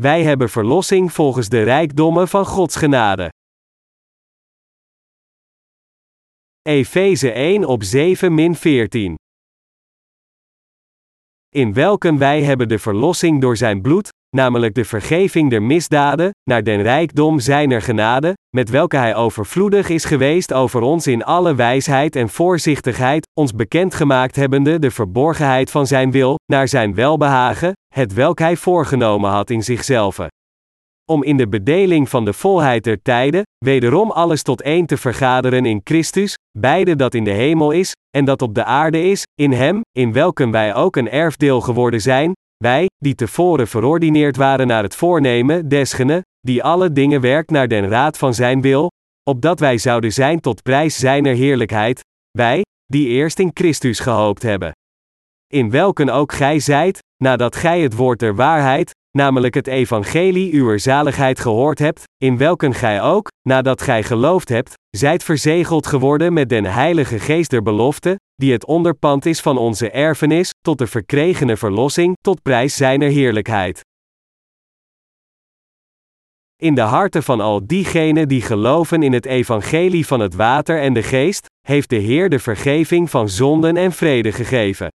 Wij hebben verlossing volgens de rijkdommen van Gods genade. Efeze 1 op 7 min 14. In welken wij hebben de verlossing door zijn bloed, namelijk de vergeving der misdaden, naar den rijkdom zijner genade, met welke hij overvloedig is geweest over ons in alle wijsheid en voorzichtigheid, ons bekendgemaakt hebbende de verborgenheid van zijn wil, naar zijn welbehagen, het welk hij voorgenomen had in zichzelf om in de bedeling van de volheid der tijden, wederom alles tot één te vergaderen in Christus, beide dat in de hemel is, en dat op de aarde is, in Hem, in welken wij ook een erfdeel geworden zijn, wij, die tevoren verordineerd waren naar het voornemen desgene, die alle dingen werkt naar den raad van Zijn wil, opdat wij zouden zijn tot prijs Zijner heerlijkheid, wij, die eerst in Christus gehoopt hebben. In welken ook gij zijt, nadat gij het woord der waarheid, namelijk het evangelie uwer zaligheid gehoord hebt, in welken gij ook, nadat gij geloofd hebt, zijt verzegeld geworden met den heilige geest der belofte, die het onderpand is van onze erfenis, tot de verkregene verlossing, tot prijs zijner heerlijkheid. In de harten van al diegenen die geloven in het evangelie van het water en de geest, heeft de Heer de vergeving van zonden en vrede gegeven.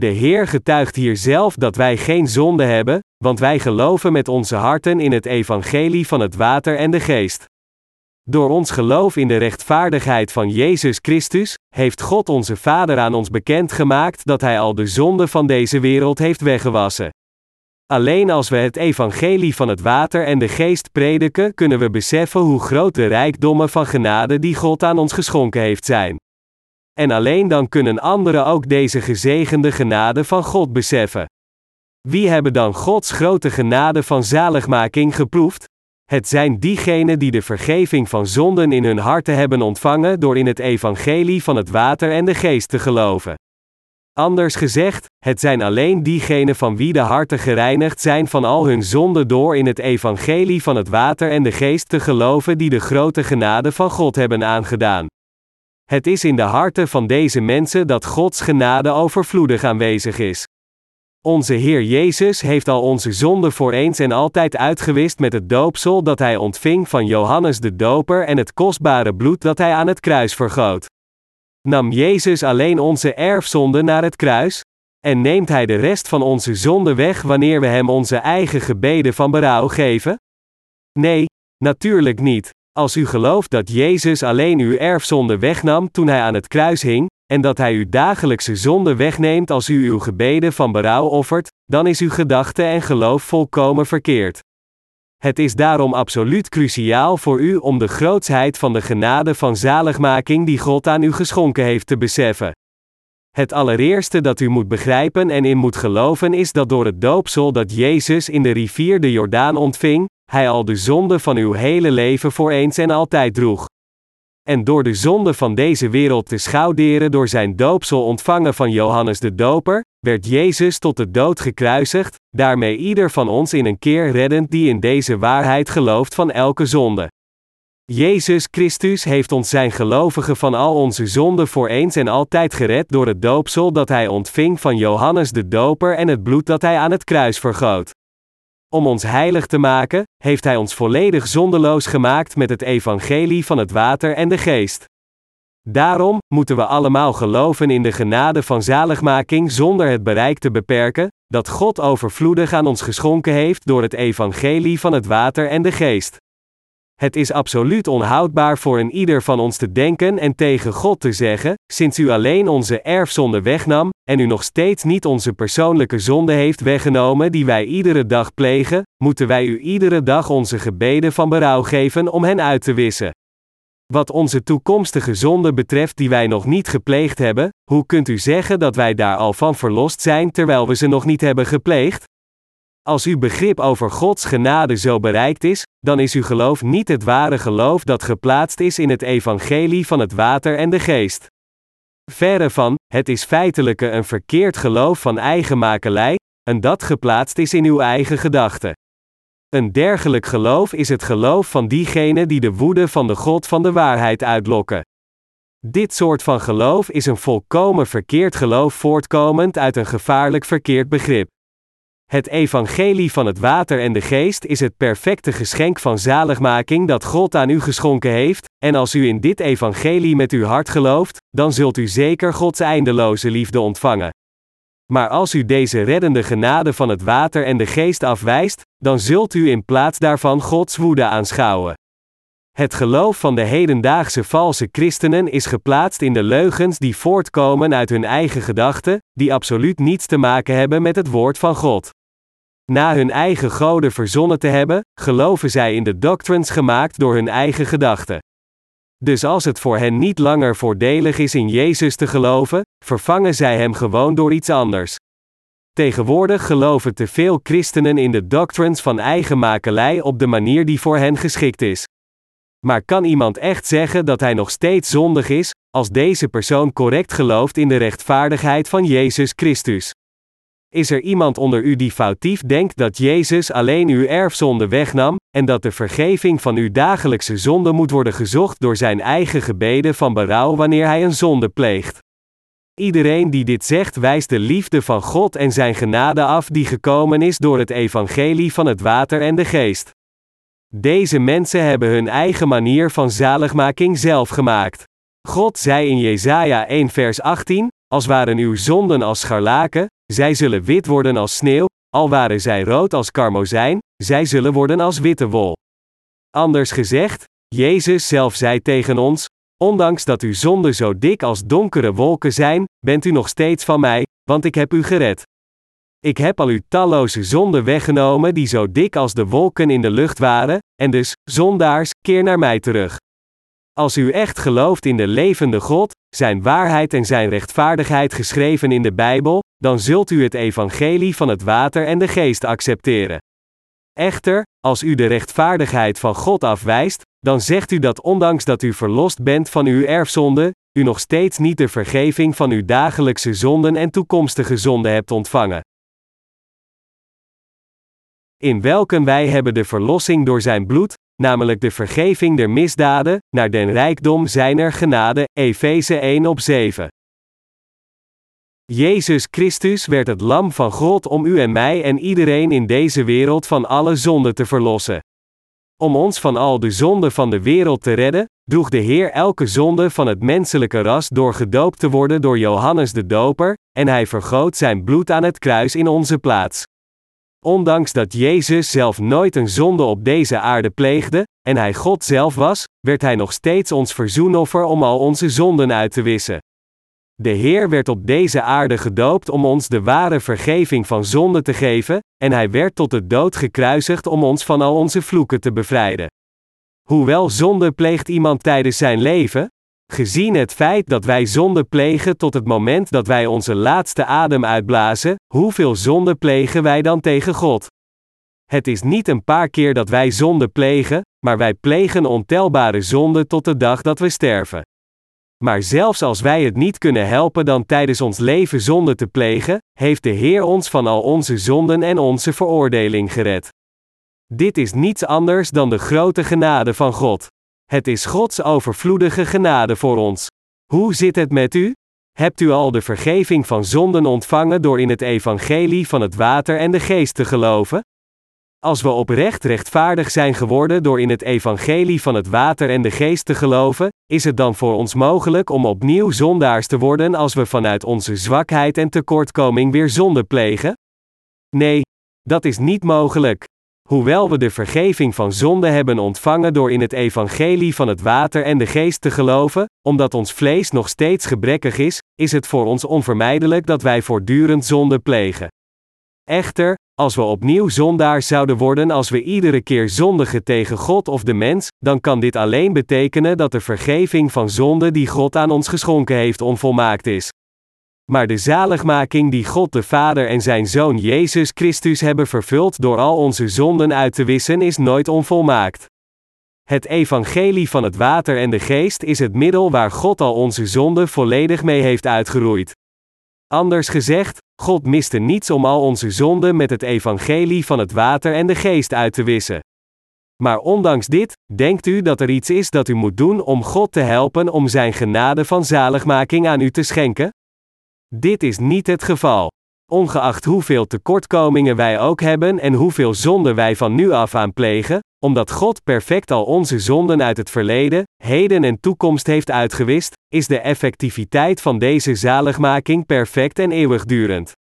De Heer getuigt hier zelf dat wij geen zonde hebben, want wij geloven met onze harten in het evangelie van het water en de geest. Door ons geloof in de rechtvaardigheid van Jezus Christus, heeft God onze Vader aan ons bekendgemaakt dat Hij al de zonde van deze wereld heeft weggewassen. Alleen als we het evangelie van het water en de geest prediken, kunnen we beseffen hoe groot de rijkdommen van genade die God aan ons geschonken heeft zijn. En alleen dan kunnen anderen ook deze gezegende genade van God beseffen. Wie hebben dan Gods grote genade van zaligmaking geproefd? Het zijn diegenen die de vergeving van zonden in hun harten hebben ontvangen door in het evangelie van het water en de geest te geloven. Anders gezegd, het zijn alleen diegenen van wie de harten gereinigd zijn van al hun zonden door in het evangelie van het water en de geest te geloven die de grote genade van God hebben aangedaan. Het is in de harten van deze mensen dat Gods genade overvloedig aanwezig is. Onze Heer Jezus heeft al onze zonden voor eens en altijd uitgewist met het doopsel dat Hij ontving van Johannes de Doper en het kostbare bloed dat Hij aan het kruis vergoot. Nam Jezus alleen onze erfzonde naar het kruis? En neemt Hij de rest van onze zonde weg wanneer we Hem onze eigen gebeden van berouw geven? Nee, natuurlijk niet. Als u gelooft dat Jezus alleen uw erfzonde wegnam toen hij aan het kruis hing, en dat hij uw dagelijkse zonde wegneemt als u uw gebeden van berouw offert, dan is uw gedachte en geloof volkomen verkeerd. Het is daarom absoluut cruciaal voor u om de grootsheid van de genade van zaligmaking die God aan u geschonken heeft te beseffen. Het allereerste dat u moet begrijpen en in moet geloven is dat door het doopsel dat Jezus in de rivier de Jordaan ontving, hij al de zonde van uw hele leven voor eens en altijd droeg. En door de zonde van deze wereld te schouderen door zijn doopsel ontvangen van Johannes de Doper, werd Jezus tot de dood gekruisigd, daarmee ieder van ons in een keer reddend die in deze waarheid gelooft van elke zonde. Jezus Christus heeft ons zijn gelovigen van al onze zonden voor eens en altijd gered door het doopsel dat hij ontving van Johannes de Doper en het bloed dat hij aan het kruis vergoot. Om ons heilig te maken, heeft Hij ons volledig zondeloos gemaakt met het evangelie van het water en de geest. Daarom moeten we allemaal geloven in de genade van zaligmaking zonder het bereik te beperken, dat God overvloedig aan ons geschonken heeft door het evangelie van het water en de geest. Het is absoluut onhoudbaar voor een ieder van ons te denken en tegen God te zeggen: sinds u alleen onze erfzonde wegnam, en u nog steeds niet onze persoonlijke zonde heeft weggenomen die wij iedere dag plegen, moeten wij u iedere dag onze gebeden van berouw geven om hen uit te wissen. Wat onze toekomstige zonde betreft die wij nog niet gepleegd hebben, hoe kunt u zeggen dat wij daar al van verlost zijn terwijl we ze nog niet hebben gepleegd? Als uw begrip over Gods genade zo bereikt is, dan is uw geloof niet het ware geloof dat geplaatst is in het evangelie van het water en de geest. Verre van, het is feitelijk een verkeerd geloof van eigen makelij, en dat geplaatst is in uw eigen gedachten. Een dergelijk geloof is het geloof van diegenen die de woede van de God van de waarheid uitlokken. Dit soort van geloof is een volkomen verkeerd geloof voortkomend uit een gevaarlijk verkeerd begrip. Het evangelie van het water en de geest is het perfecte geschenk van zaligmaking dat God aan u geschonken heeft, en als u in dit evangelie met uw hart gelooft, dan zult u zeker Gods eindeloze liefde ontvangen. Maar als u deze reddende genade van het water en de geest afwijst, dan zult u in plaats daarvan Gods woede aanschouwen. Het geloof van de hedendaagse valse christenen is geplaatst in de leugens die voortkomen uit hun eigen gedachten, die absoluut niets te maken hebben met het woord van God. Na hun eigen goden verzonnen te hebben, geloven zij in de doctrines gemaakt door hun eigen gedachten. Dus als het voor hen niet langer voordelig is in Jezus te geloven, vervangen zij hem gewoon door iets anders. Tegenwoordig geloven te veel christenen in de doctrines van eigen makelij op de manier die voor hen geschikt is. Maar kan iemand echt zeggen dat hij nog steeds zondig is, als deze persoon correct gelooft in de rechtvaardigheid van Jezus Christus? Is er iemand onder u die foutief denkt dat Jezus alleen uw erfzonde wegnam, en dat de vergeving van uw dagelijkse zonde moet worden gezocht door zijn eigen gebeden van berouw wanneer hij een zonde pleegt? Iedereen die dit zegt wijst de liefde van God en zijn genade af die gekomen is door het evangelie van het water en de geest. Deze mensen hebben hun eigen manier van zaligmaking zelf gemaakt. God zei in Jesaja 1 vers 18, als waren uw zonden als scharlaken, zij zullen wit worden als sneeuw, al waren zij rood als karmozijn, zij zullen worden als witte wol. Anders gezegd, Jezus zelf zei tegen ons, ondanks dat uw zonden zo dik als donkere wolken zijn, bent u nog steeds van mij, want ik heb u gered. Ik heb al uw talloze zonden weggenomen die zo dik als de wolken in de lucht waren, en dus, zondaars, keer naar mij terug. Als u echt gelooft in de levende God, zijn waarheid en zijn rechtvaardigheid geschreven in de Bijbel, dan zult u het evangelie van het water en de geest accepteren. Echter, als u de rechtvaardigheid van God afwijst, dan zegt u dat ondanks dat u verlost bent van uw erfzonde, u nog steeds niet de vergeving van uw dagelijkse zonden en toekomstige zonden hebt ontvangen in welken wij hebben de verlossing door zijn bloed, namelijk de vergeving der misdaden, naar den rijkdom zijner genade, Efeze 1 op 7. Jezus Christus werd het lam van God om u en mij en iedereen in deze wereld van alle zonden te verlossen. Om ons van al de zonden van de wereld te redden, droeg de Heer elke zonde van het menselijke ras door gedoopt te worden door Johannes de Doper, en hij vergoot zijn bloed aan het kruis in onze plaats. Ondanks dat Jezus zelf nooit een zonde op deze aarde pleegde, en hij God zelf was, werd hij nog steeds ons verzoenoffer om al onze zonden uit te wissen. De Heer werd op deze aarde gedoopt om ons de ware vergeving van zonde te geven, en hij werd tot de dood gekruisigd om ons van al onze vloeken te bevrijden. Hoewel zonde pleegt iemand tijdens zijn leven, Gezien het feit dat wij zonde plegen tot het moment dat wij onze laatste adem uitblazen, hoeveel zonde plegen wij dan tegen God? Het is niet een paar keer dat wij zonde plegen, maar wij plegen ontelbare zonden tot de dag dat we sterven. Maar zelfs als wij het niet kunnen helpen dan tijdens ons leven zonde te plegen, heeft de Heer ons van al onze zonden en onze veroordeling gered. Dit is niets anders dan de grote genade van God. Het is Gods overvloedige genade voor ons. Hoe zit het met u? Hebt u al de vergeving van zonden ontvangen door in het evangelie van het water en de geest te geloven? Als we oprecht rechtvaardig zijn geworden door in het evangelie van het water en de geest te geloven, is het dan voor ons mogelijk om opnieuw zondaars te worden als we vanuit onze zwakheid en tekortkoming weer zonde plegen? Nee, dat is niet mogelijk. Hoewel we de vergeving van zonde hebben ontvangen door in het evangelie van het water en de geest te geloven, omdat ons vlees nog steeds gebrekkig is, is het voor ons onvermijdelijk dat wij voortdurend zonde plegen. Echter, als we opnieuw zondaars zouden worden als we iedere keer zondigen tegen God of de mens, dan kan dit alleen betekenen dat de vergeving van zonde die God aan ons geschonken heeft onvolmaakt is. Maar de zaligmaking die God de Vader en zijn Zoon Jezus Christus hebben vervuld door al onze zonden uit te wissen is nooit onvolmaakt. Het evangelie van het water en de geest is het middel waar God al onze zonden volledig mee heeft uitgeroeid. Anders gezegd, God miste niets om al onze zonden met het evangelie van het water en de geest uit te wissen. Maar ondanks dit, denkt u dat er iets is dat u moet doen om God te helpen om zijn genade van zaligmaking aan u te schenken? Dit is niet het geval. ongeacht hoeveel tekortkomingen wij ook hebben en hoeveel zonden wij van nu af aan plegen, omdat God perfect al onze zonden uit het verleden, heden en toekomst heeft uitgewist, is de effectiviteit van deze zaligmaking perfect en eeuwigdurend.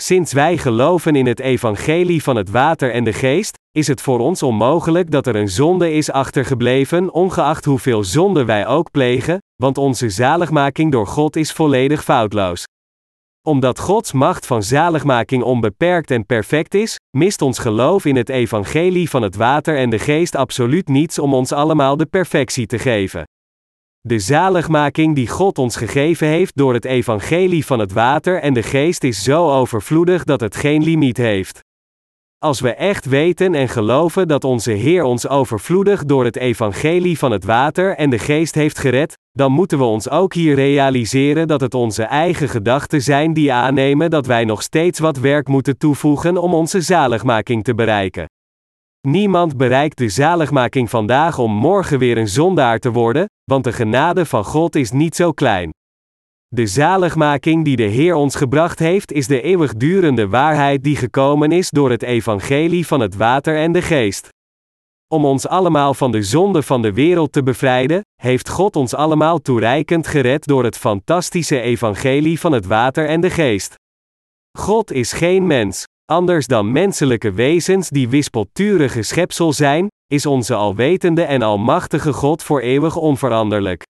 Sinds wij geloven in het evangelie van het water en de geest, is het voor ons onmogelijk dat er een zonde is achtergebleven, ongeacht hoeveel zonde wij ook plegen, want onze zaligmaking door God is volledig foutloos. Omdat Gods macht van zaligmaking onbeperkt en perfect is, mist ons geloof in het evangelie van het water en de geest absoluut niets om ons allemaal de perfectie te geven. De zaligmaking die God ons gegeven heeft door het evangelie van het water en de geest is zo overvloedig dat het geen limiet heeft. Als we echt weten en geloven dat onze Heer ons overvloedig door het evangelie van het water en de geest heeft gered, dan moeten we ons ook hier realiseren dat het onze eigen gedachten zijn die aannemen dat wij nog steeds wat werk moeten toevoegen om onze zaligmaking te bereiken. Niemand bereikt de zaligmaking vandaag om morgen weer een zondaar te worden, want de genade van God is niet zo klein. De zaligmaking die de Heer ons gebracht heeft, is de eeuwigdurende waarheid die gekomen is door het evangelie van het water en de geest. Om ons allemaal van de zonde van de wereld te bevrijden, heeft God ons allemaal toereikend gered door het fantastische evangelie van het water en de geest. God is geen mens, anders dan menselijke wezens die wispelturige schepsel zijn, is onze alwetende en almachtige God voor eeuwig onveranderlijk.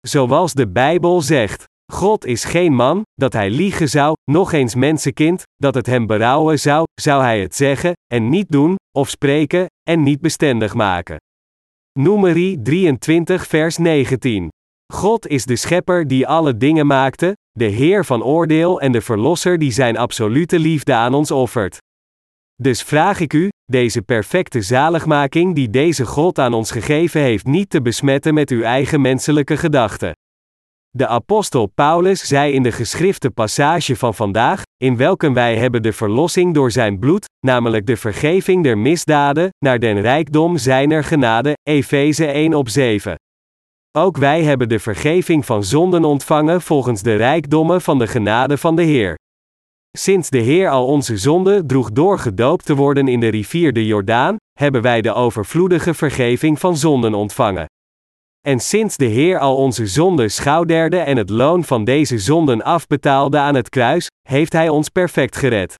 Zoals de Bijbel zegt. God is geen man, dat hij liegen zou, nog eens mensenkind, dat het hem berouwen zou, zou hij het zeggen, en niet doen, of spreken, en niet bestendig maken. Numeri 23 vers 19. God is de schepper die alle dingen maakte, de Heer van oordeel en de Verlosser die zijn absolute liefde aan ons offert. Dus vraag ik u, deze perfecte zaligmaking die deze God aan ons gegeven heeft niet te besmetten met uw eigen menselijke gedachten. De apostel Paulus zei in de geschrifte passage van vandaag, in welke wij hebben de verlossing door zijn bloed, namelijk de vergeving der misdaden, naar den rijkdom zijner genade, Efeze 1 op 7. Ook wij hebben de vergeving van zonden ontvangen volgens de rijkdommen van de genade van de Heer. Sinds de Heer al onze zonden droeg door gedoopt te worden in de rivier de Jordaan, hebben wij de overvloedige vergeving van zonden ontvangen. En sinds de Heer al onze zonden schouderde en het loon van deze zonden afbetaalde aan het kruis, heeft Hij ons perfect gered.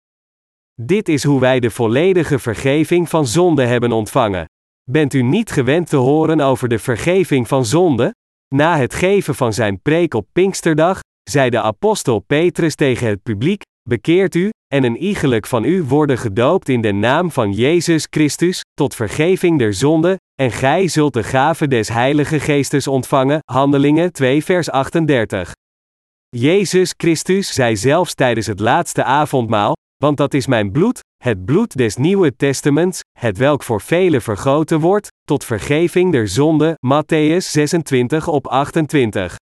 Dit is hoe wij de volledige vergeving van zonde hebben ontvangen. Bent u niet gewend te horen over de vergeving van zonde? Na het geven van zijn preek op Pinksterdag, zei de apostel Petrus tegen het publiek: Bekeert u, en een iegelijk van u worden gedoopt in de naam van Jezus Christus, tot vergeving der zonde, en gij zult de gave des Heilige Geestes ontvangen. Handelingen 2 vers 38. Jezus Christus zei zelfs tijdens het laatste avondmaal, want dat is mijn bloed, het bloed des Nieuwe Testaments, het welk voor velen vergoten wordt, tot vergeving der zonde, Matthäus 26 op 28.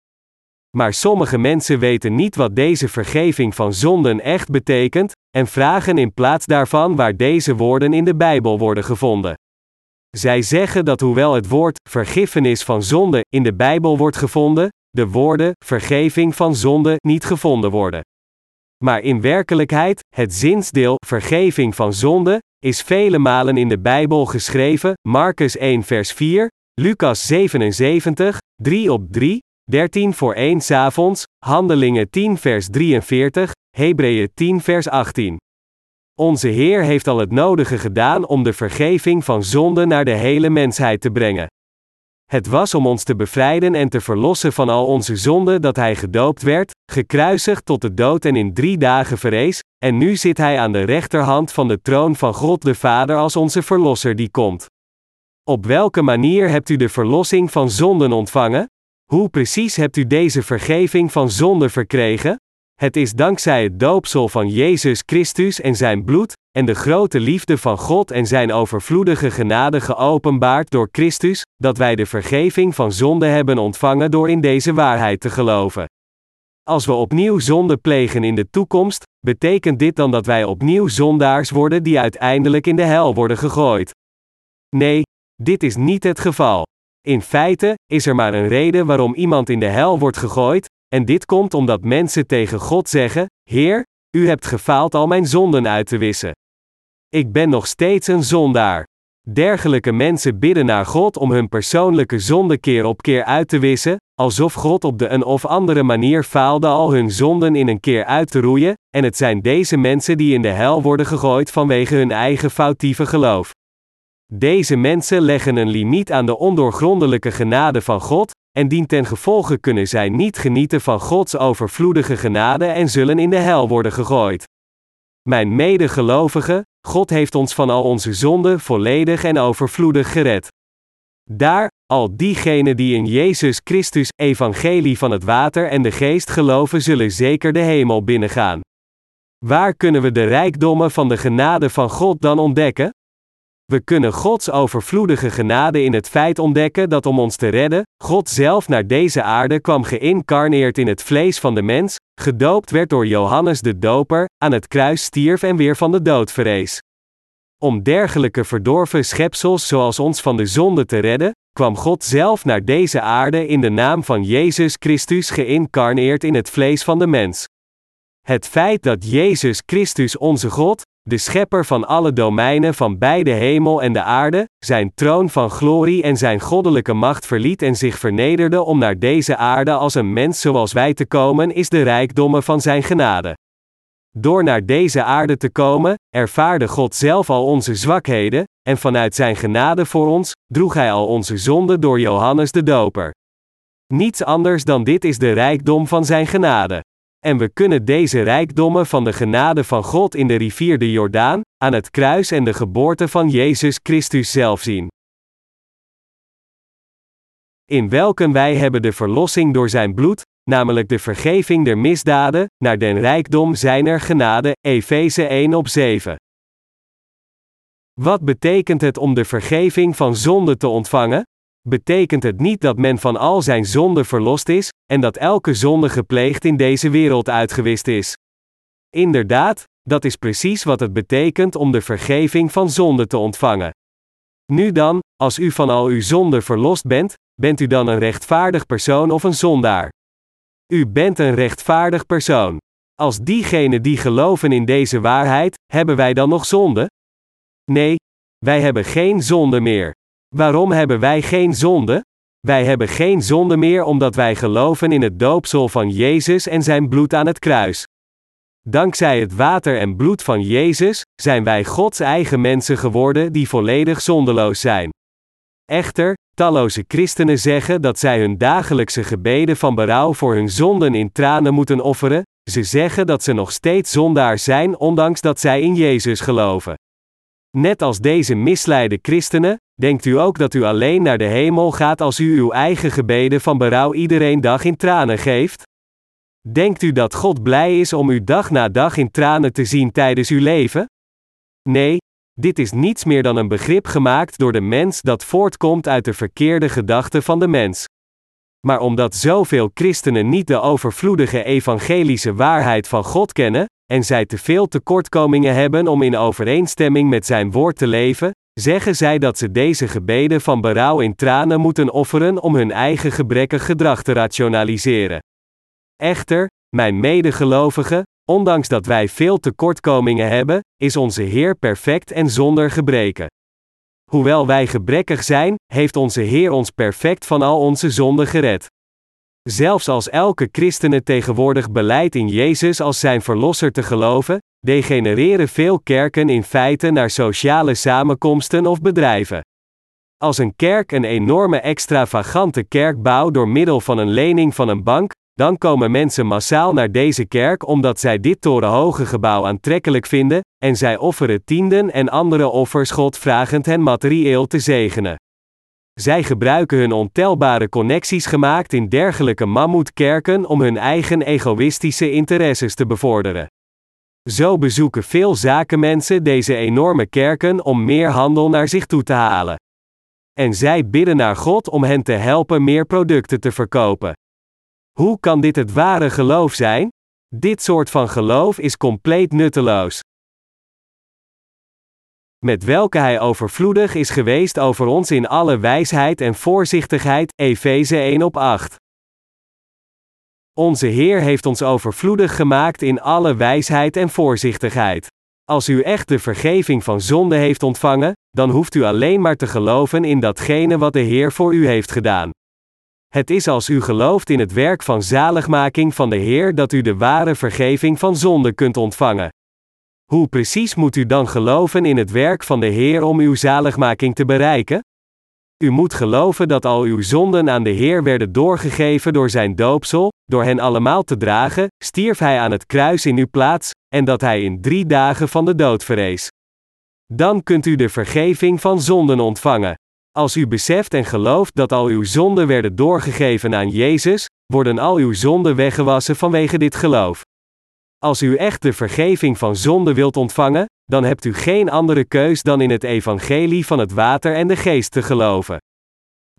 Maar sommige mensen weten niet wat deze vergeving van zonden echt betekent, en vragen in plaats daarvan waar deze woorden in de Bijbel worden gevonden. Zij zeggen dat hoewel het woord vergiffenis van zonde in de Bijbel wordt gevonden, de woorden vergeving van zonde niet gevonden worden. Maar in werkelijkheid, het zinsdeel vergeving van zonde is vele malen in de Bijbel geschreven, Marcus 1 vers 4, Lucas 77, 3 op 3, 13 voor 1 s'avonds, Handelingen 10 vers 43, Hebreeën 10 vers 18. Onze Heer heeft al het nodige gedaan om de vergeving van zonde naar de hele mensheid te brengen. Het was om ons te bevrijden en te verlossen van al onze zonden dat Hij gedoopt werd, gekruisigd tot de dood en in drie dagen verrees, en nu zit Hij aan de rechterhand van de troon van God de Vader als onze Verlosser die komt. Op welke manier hebt u de verlossing van zonden ontvangen? Hoe precies hebt u deze vergeving van zonde verkregen? Het is dankzij het doopsel van Jezus Christus en zijn bloed, en de grote liefde van God en zijn overvloedige genade geopenbaard door Christus, dat wij de vergeving van zonde hebben ontvangen door in deze waarheid te geloven. Als we opnieuw zonde plegen in de toekomst, betekent dit dan dat wij opnieuw zondaars worden die uiteindelijk in de hel worden gegooid? Nee, dit is niet het geval. In feite is er maar een reden waarom iemand in de hel wordt gegooid, en dit komt omdat mensen tegen God zeggen: Heer, u hebt gefaald al mijn zonden uit te wissen. Ik ben nog steeds een zondaar. Dergelijke mensen bidden naar God om hun persoonlijke zonde keer op keer uit te wissen, alsof God op de een of andere manier faalde al hun zonden in een keer uit te roeien, en het zijn deze mensen die in de hel worden gegooid vanwege hun eigen foutieve geloof. Deze mensen leggen een limiet aan de ondoorgrondelijke genade van God, en dien ten gevolge kunnen zij niet genieten van Gods overvloedige genade en zullen in de hel worden gegooid. Mijn medegelovigen, God heeft ons van al onze zonden volledig en overvloedig gered. Daar, al diegenen die in Jezus Christus, evangelie van het water en de geest geloven, zullen zeker de hemel binnengaan. Waar kunnen we de rijkdommen van de genade van God dan ontdekken? We kunnen Gods overvloedige genade in het feit ontdekken dat om ons te redden, God zelf naar deze aarde kwam geïncarneerd in het vlees van de mens, gedoopt werd door Johannes de Doper, aan het kruis stierf en weer van de dood verrees. Om dergelijke verdorven schepsels zoals ons van de zonde te redden, kwam God zelf naar deze aarde in de naam van Jezus Christus geïncarneerd in het vlees van de mens. Het feit dat Jezus Christus onze God, de schepper van alle domeinen van beide hemel en de aarde, zijn troon van glorie en zijn goddelijke macht verliet en zich vernederde om naar deze aarde als een mens zoals wij te komen, is de rijkdommen van zijn genade. Door naar deze aarde te komen, ervaarde God zelf al onze zwakheden, en vanuit zijn genade voor ons, droeg hij al onze zonden door Johannes de Doper. Niets anders dan dit is de rijkdom van zijn genade. En we kunnen deze rijkdommen van de genade van God in de rivier de Jordaan, aan het kruis en de geboorte van Jezus Christus zelf zien. In welken wij hebben de verlossing door zijn bloed, namelijk de vergeving der misdaden, naar den rijkdom zijner genade, Efeze 1 op 7. Wat betekent het om de vergeving van zonde te ontvangen? Betekent het niet dat men van al zijn zonden verlost is, en dat elke zonde gepleegd in deze wereld uitgewist is. Inderdaad, dat is precies wat het betekent om de vergeving van zonde te ontvangen. Nu dan, als u van al uw zonden verlost bent, bent u dan een rechtvaardig persoon of een zondaar? U bent een rechtvaardig persoon. Als diegenen die geloven in deze waarheid, hebben wij dan nog zonde? Nee, wij hebben geen zonde meer. Waarom hebben wij geen zonde? Wij hebben geen zonde meer omdat wij geloven in het doopsel van Jezus en zijn bloed aan het kruis. Dankzij het water en bloed van Jezus zijn wij Gods eigen mensen geworden die volledig zondeloos zijn. Echter, talloze christenen zeggen dat zij hun dagelijkse gebeden van berouw voor hun zonden in tranen moeten offeren, ze zeggen dat ze nog steeds zondaar zijn ondanks dat zij in Jezus geloven. Net als deze misleide christenen, denkt u ook dat u alleen naar de hemel gaat als u uw eigen gebeden van berouw iedereen dag in tranen geeft? Denkt u dat God blij is om u dag na dag in tranen te zien tijdens uw leven? Nee, dit is niets meer dan een begrip gemaakt door de mens dat voortkomt uit de verkeerde gedachten van de mens. Maar omdat zoveel christenen niet de overvloedige evangelische waarheid van God kennen, en zij te veel tekortkomingen hebben om in overeenstemming met zijn woord te leven, zeggen zij dat ze deze gebeden van berouw in tranen moeten offeren om hun eigen gebrekkig gedrag te rationaliseren. Echter, mijn medegelovigen, ondanks dat wij veel tekortkomingen hebben, is onze Heer perfect en zonder gebreken. Hoewel wij gebrekkig zijn, heeft onze Heer ons perfect van al onze zonden gered. Zelfs als elke christene tegenwoordig beleidt in Jezus als zijn verlosser te geloven, degenereren veel kerken in feite naar sociale samenkomsten of bedrijven. Als een kerk een enorme extravagante kerk bouwt door middel van een lening van een bank, dan komen mensen massaal naar deze kerk omdat zij dit torenhoge gebouw aantrekkelijk vinden, en zij offeren tienden en andere offers God vragend hen materieel te zegenen. Zij gebruiken hun ontelbare connecties gemaakt in dergelijke mammoetkerken om hun eigen egoïstische interesses te bevorderen. Zo bezoeken veel zakenmensen deze enorme kerken om meer handel naar zich toe te halen. En zij bidden naar God om hen te helpen meer producten te verkopen. Hoe kan dit het ware geloof zijn? Dit soort van geloof is compleet nutteloos met welke hij overvloedig is geweest over ons in alle wijsheid en voorzichtigheid, Efeze 1 op 8. Onze Heer heeft ons overvloedig gemaakt in alle wijsheid en voorzichtigheid. Als u echt de vergeving van zonde heeft ontvangen, dan hoeft u alleen maar te geloven in datgene wat de Heer voor u heeft gedaan. Het is als u gelooft in het werk van zaligmaking van de Heer dat u de ware vergeving van zonde kunt ontvangen. Hoe precies moet u dan geloven in het werk van de Heer om uw zaligmaking te bereiken? U moet geloven dat al uw zonden aan de Heer werden doorgegeven door zijn doopsel, door hen allemaal te dragen, stierf hij aan het kruis in uw plaats, en dat hij in drie dagen van de dood verrees. Dan kunt u de vergeving van zonden ontvangen. Als u beseft en gelooft dat al uw zonden werden doorgegeven aan Jezus, worden al uw zonden weggewassen vanwege dit geloof. Als u echt de vergeving van zonde wilt ontvangen, dan hebt u geen andere keus dan in het evangelie van het water en de geest te geloven.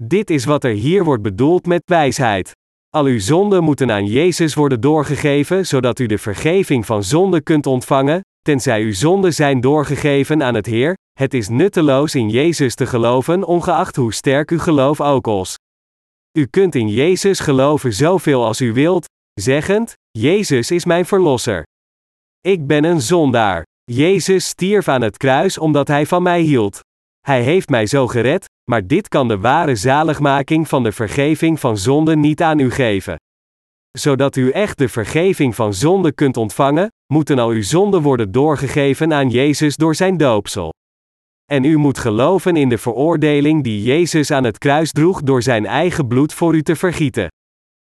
Dit is wat er hier wordt bedoeld met wijsheid. Al uw zonden moeten aan Jezus worden doorgegeven, zodat u de vergeving van zonde kunt ontvangen, tenzij uw zonden zijn doorgegeven aan het Heer. Het is nutteloos in Jezus te geloven, ongeacht hoe sterk uw geloof ook is. U kunt in Jezus geloven zoveel als u wilt, zeggend: Jezus is mijn verlosser. Ik ben een zondaar. Jezus stierf aan het kruis omdat hij van mij hield. Hij heeft mij zo gered, maar dit kan de ware zaligmaking van de vergeving van zonde niet aan u geven. Zodat u echt de vergeving van zonde kunt ontvangen, moeten al uw zonden worden doorgegeven aan Jezus door zijn doopsel. En u moet geloven in de veroordeling die Jezus aan het kruis droeg door zijn eigen bloed voor u te vergieten.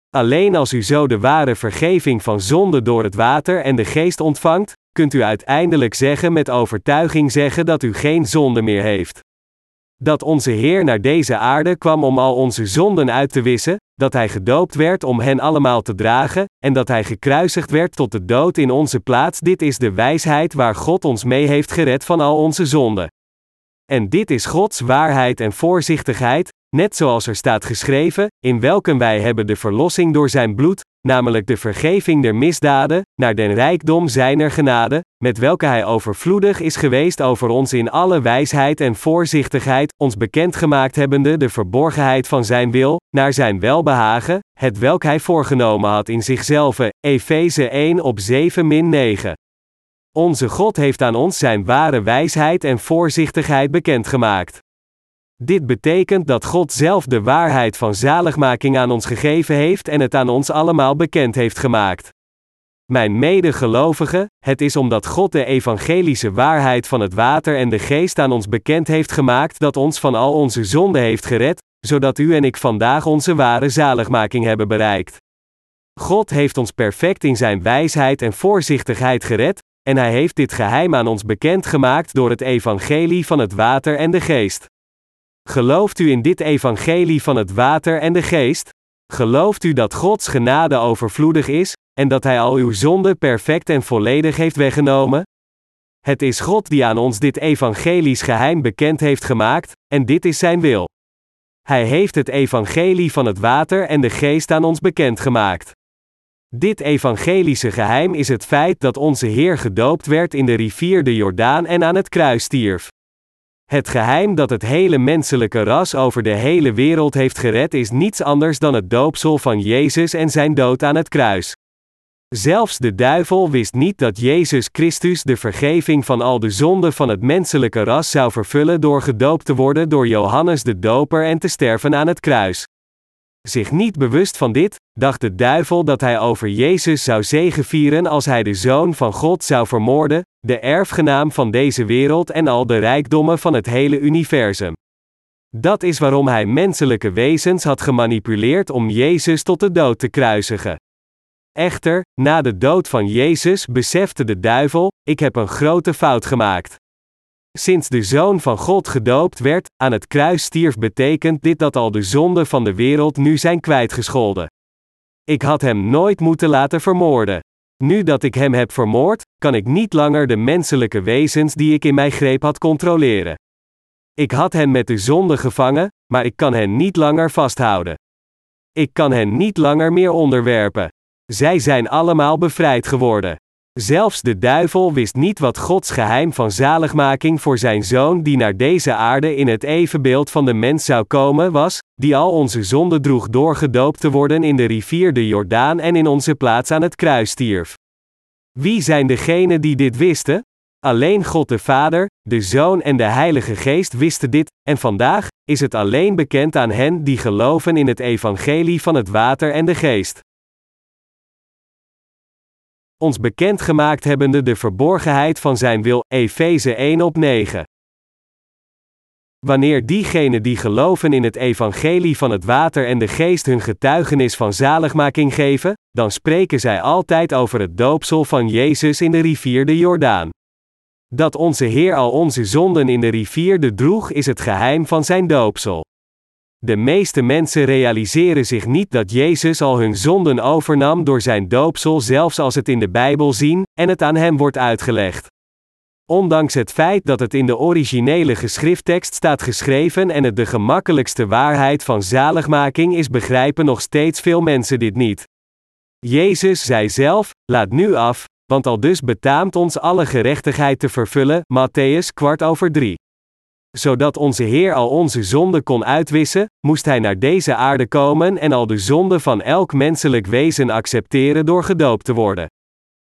Alleen als u zo de ware vergeving van zonde door het water en de geest ontvangt, kunt u uiteindelijk zeggen met overtuiging zeggen dat u geen zonde meer heeft. Dat onze Heer naar deze aarde kwam om al onze zonden uit te wissen, dat Hij gedoopt werd om hen allemaal te dragen, en dat Hij gekruisigd werd tot de dood in onze plaats. Dit is de wijsheid waar God ons mee heeft gered van al onze zonden. En dit is Gods waarheid en voorzichtigheid, net zoals er staat geschreven, in welken wij hebben de verlossing door Zijn bloed, namelijk de vergeving der misdaden, naar den rijkdom zijner genade, met welke hij overvloedig is geweest over ons in alle wijsheid en voorzichtigheid, ons bekendgemaakt hebbende de verborgenheid van zijn wil, naar zijn welbehagen, het welk hij voorgenomen had in zichzelf. Efeze 1 op 7 min 9. Onze God heeft aan ons zijn ware wijsheid en voorzichtigheid bekendgemaakt. Dit betekent dat God zelf de waarheid van zaligmaking aan ons gegeven heeft en het aan ons allemaal bekend heeft gemaakt. Mijn medegelovigen, het is omdat God de evangelische waarheid van het water en de geest aan ons bekend heeft gemaakt dat ons van al onze zonden heeft gered, zodat u en ik vandaag onze ware zaligmaking hebben bereikt. God heeft ons perfect in zijn wijsheid en voorzichtigheid gered, en hij heeft dit geheim aan ons bekend gemaakt door het evangelie van het water en de geest. Gelooft u in dit evangelie van het water en de geest? Gelooft u dat Gods genade overvloedig is, en dat Hij al uw zonden perfect en volledig heeft weggenomen? Het is God die aan ons dit evangelisch geheim bekend heeft gemaakt, en dit is Zijn wil. Hij heeft het evangelie van het water en de geest aan ons bekend gemaakt. Dit evangelische geheim is het feit dat onze Heer gedoopt werd in de rivier de Jordaan en aan het kruis stierf. Het geheim dat het hele menselijke ras over de hele wereld heeft gered is niets anders dan het doopsel van Jezus en zijn dood aan het kruis. Zelfs de duivel wist niet dat Jezus Christus de vergeving van al de zonden van het menselijke ras zou vervullen door gedoopt te worden door Johannes de Doper en te sterven aan het kruis. Zich niet bewust van dit, dacht de duivel dat hij over Jezus zou zegevieren als hij de Zoon van God zou vermoorden, de erfgenaam van deze wereld en al de rijkdommen van het hele universum. Dat is waarom hij menselijke wezens had gemanipuleerd om Jezus tot de dood te kruisigen. Echter, na de dood van Jezus besefte de duivel: ik heb een grote fout gemaakt. Sinds de Zoon van God gedoopt werd, aan het kruis stierf, betekent dit dat al de zonden van de wereld nu zijn kwijtgescholden. Ik had hem nooit moeten laten vermoorden. Nu dat ik hem heb vermoord, kan ik niet langer de menselijke wezens die ik in mijn greep had controleren. Ik had hen met de zonde gevangen, maar ik kan hen niet langer vasthouden. Ik kan hen niet langer meer onderwerpen. Zij zijn allemaal bevrijd geworden. Zelfs de duivel wist niet wat Gods geheim van zaligmaking voor zijn zoon die naar deze aarde in het evenbeeld van de mens zou komen was, die al onze zonden droeg door gedoopt te worden in de rivier de Jordaan en in onze plaats aan het kruis stierf. Wie zijn degenen die dit wisten? Alleen God de Vader, de Zoon en de Heilige Geest wisten dit, en vandaag is het alleen bekend aan hen die geloven in het evangelie van het water en de geest. Ons bekendgemaakt hebbende de verborgenheid van zijn wil, Efeze 1 op 9. Wanneer diegenen die geloven in het evangelie van het water en de geest hun getuigenis van zaligmaking geven, dan spreken zij altijd over het doopsel van Jezus in de rivier de Jordaan. Dat onze Heer al onze zonden in de rivier de droeg is het geheim van zijn doopsel. De meeste mensen realiseren zich niet dat Jezus al hun zonden overnam door zijn doopsel, zelfs als het in de Bijbel zien en het aan hem wordt uitgelegd. Ondanks het feit dat het in de originele geschrifttekst staat geschreven en het de gemakkelijkste waarheid van zaligmaking is, begrijpen nog steeds veel mensen dit niet. Jezus zei zelf: Laat nu af, want al dus betaamt ons alle gerechtigheid te vervullen. Matthäus kwart over drie. Zodat onze Heer al onze zonden kon uitwissen, moest Hij naar deze aarde komen en al de zonden van elk menselijk wezen accepteren door gedoopt te worden.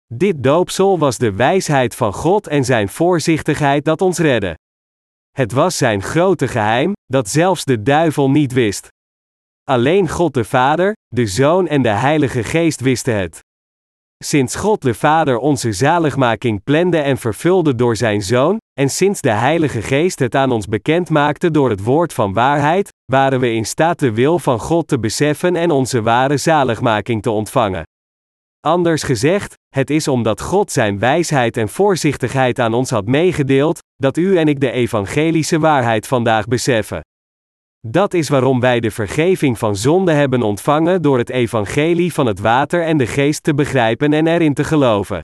Dit doopsel was de wijsheid van God en Zijn voorzichtigheid dat ons redde. Het was Zijn grote geheim, dat zelfs de duivel niet wist. Alleen God de Vader, de Zoon en de Heilige Geest wisten het. Sinds God de Vader onze zaligmaking plande en vervulde door Zijn Zoon, en sinds de Heilige Geest het aan ons bekend maakte door het woord van waarheid, waren we in staat de wil van God te beseffen en onze ware zaligmaking te ontvangen. Anders gezegd, het is omdat God Zijn wijsheid en voorzichtigheid aan ons had meegedeeld, dat u en ik de evangelische waarheid vandaag beseffen. Dat is waarom wij de vergeving van zonde hebben ontvangen door het evangelie van het water en de geest te begrijpen en erin te geloven.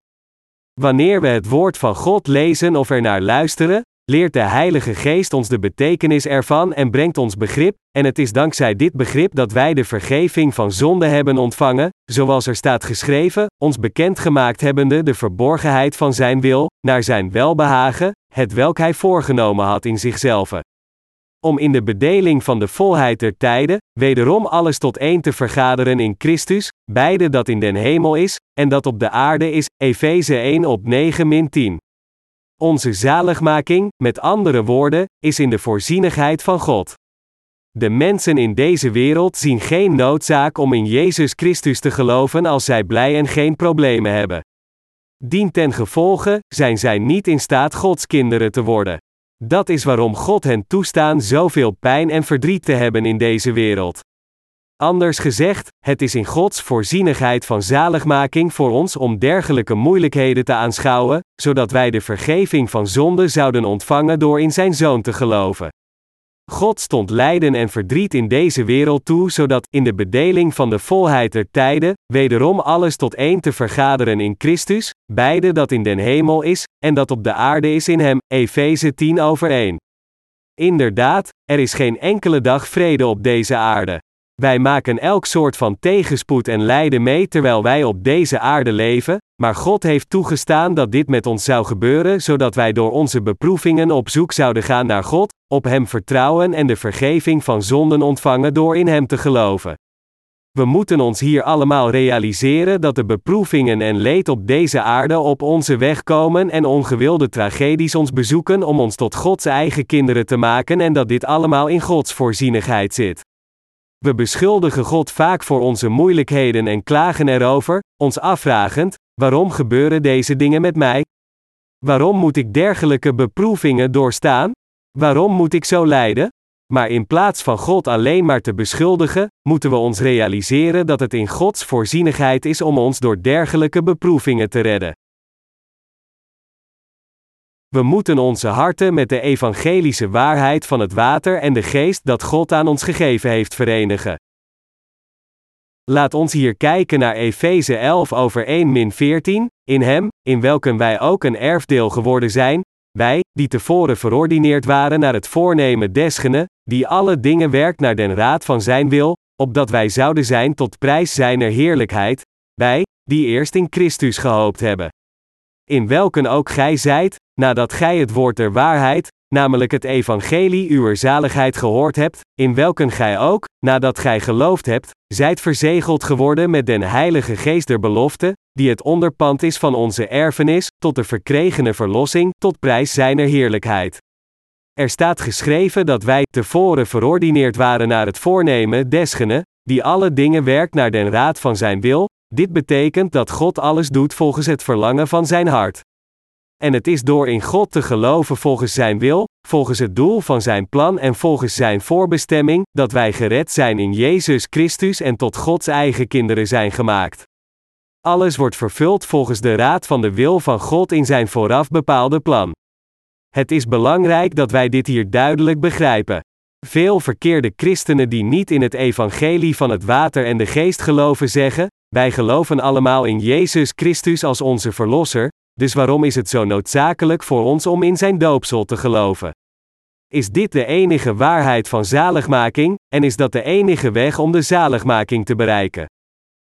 Wanneer we het woord van God lezen of er naar luisteren, leert de Heilige Geest ons de betekenis ervan en brengt ons begrip, en het is dankzij dit begrip dat wij de vergeving van zonde hebben ontvangen, zoals er staat geschreven, ons bekendgemaakt hebbende de verborgenheid van Zijn wil, naar Zijn welbehagen, het welk Hij voorgenomen had in zichzelf om in de bedeling van de volheid der tijden, wederom alles tot één te vergaderen in Christus, beide dat in den hemel is, en dat op de aarde is, Efeze 1 op 9 min 10. Onze zaligmaking, met andere woorden, is in de voorzienigheid van God. De mensen in deze wereld zien geen noodzaak om in Jezus Christus te geloven als zij blij en geen problemen hebben. Dien ten gevolge zijn zij niet in staat Gods kinderen te worden. Dat is waarom God hen toestaan zoveel pijn en verdriet te hebben in deze wereld. Anders gezegd, het is in Gods voorzienigheid van zaligmaking voor ons om dergelijke moeilijkheden te aanschouwen, zodat wij de vergeving van zonde zouden ontvangen door in Zijn Zoon te geloven. God stond lijden en verdriet in deze wereld toe, zodat, in de bedeling van de volheid der tijden, wederom alles tot één te vergaderen in Christus, beide dat in den hemel is, en dat op de aarde is in hem, Efeze 10 over 1. Inderdaad, er is geen enkele dag vrede op deze aarde. Wij maken elk soort van tegenspoed en lijden mee terwijl wij op deze aarde leven, maar God heeft toegestaan dat dit met ons zou gebeuren, zodat wij door onze beproevingen op zoek zouden gaan naar God, op Hem vertrouwen en de vergeving van zonden ontvangen door in Hem te geloven. We moeten ons hier allemaal realiseren dat de beproevingen en leed op deze aarde op onze weg komen en ongewilde tragedies ons bezoeken om ons tot Gods eigen kinderen te maken en dat dit allemaal in Gods voorzienigheid zit. We beschuldigen God vaak voor onze moeilijkheden en klagen erover, ons afvragend: waarom gebeuren deze dingen met mij? Waarom moet ik dergelijke beproevingen doorstaan? Waarom moet ik zo lijden? Maar in plaats van God alleen maar te beschuldigen, moeten we ons realiseren dat het in Gods voorzienigheid is om ons door dergelijke beproevingen te redden. We moeten onze harten met de evangelische waarheid van het water en de geest dat God aan ons gegeven heeft verenigen. Laat ons hier kijken naar Efeze 11 over 1 14, in Hem, in welken wij ook een erfdeel geworden zijn, wij, die tevoren verordineerd waren naar het voornemen desgene, die alle dingen werkt naar den raad van Zijn wil, opdat wij zouden zijn tot prijs Zijner heerlijkheid, wij, die eerst in Christus gehoopt hebben. In welken ook gij zijt, nadat gij het woord der waarheid, namelijk het evangelie uwer zaligheid gehoord hebt, in welken gij ook, nadat gij geloofd hebt, zijt verzegeld geworden met den heilige geest der belofte, die het onderpand is van onze erfenis, tot de verkregene verlossing, tot prijs zijner heerlijkheid. Er staat geschreven dat wij tevoren verordineerd waren naar het voornemen desgene, die alle dingen werkt naar den raad van zijn wil, dit betekent dat God alles doet volgens het verlangen van zijn hart. En het is door in God te geloven volgens Zijn wil, volgens het doel van Zijn plan en volgens Zijn voorbestemming, dat wij gered zijn in Jezus Christus en tot Gods eigen kinderen zijn gemaakt. Alles wordt vervuld volgens de raad van de wil van God in Zijn vooraf bepaalde plan. Het is belangrijk dat wij dit hier duidelijk begrijpen. Veel verkeerde christenen die niet in het evangelie van het water en de geest geloven zeggen: Wij geloven allemaal in Jezus Christus als onze Verlosser, dus waarom is het zo noodzakelijk voor ons om in zijn doopsel te geloven? Is dit de enige waarheid van zaligmaking, en is dat de enige weg om de zaligmaking te bereiken?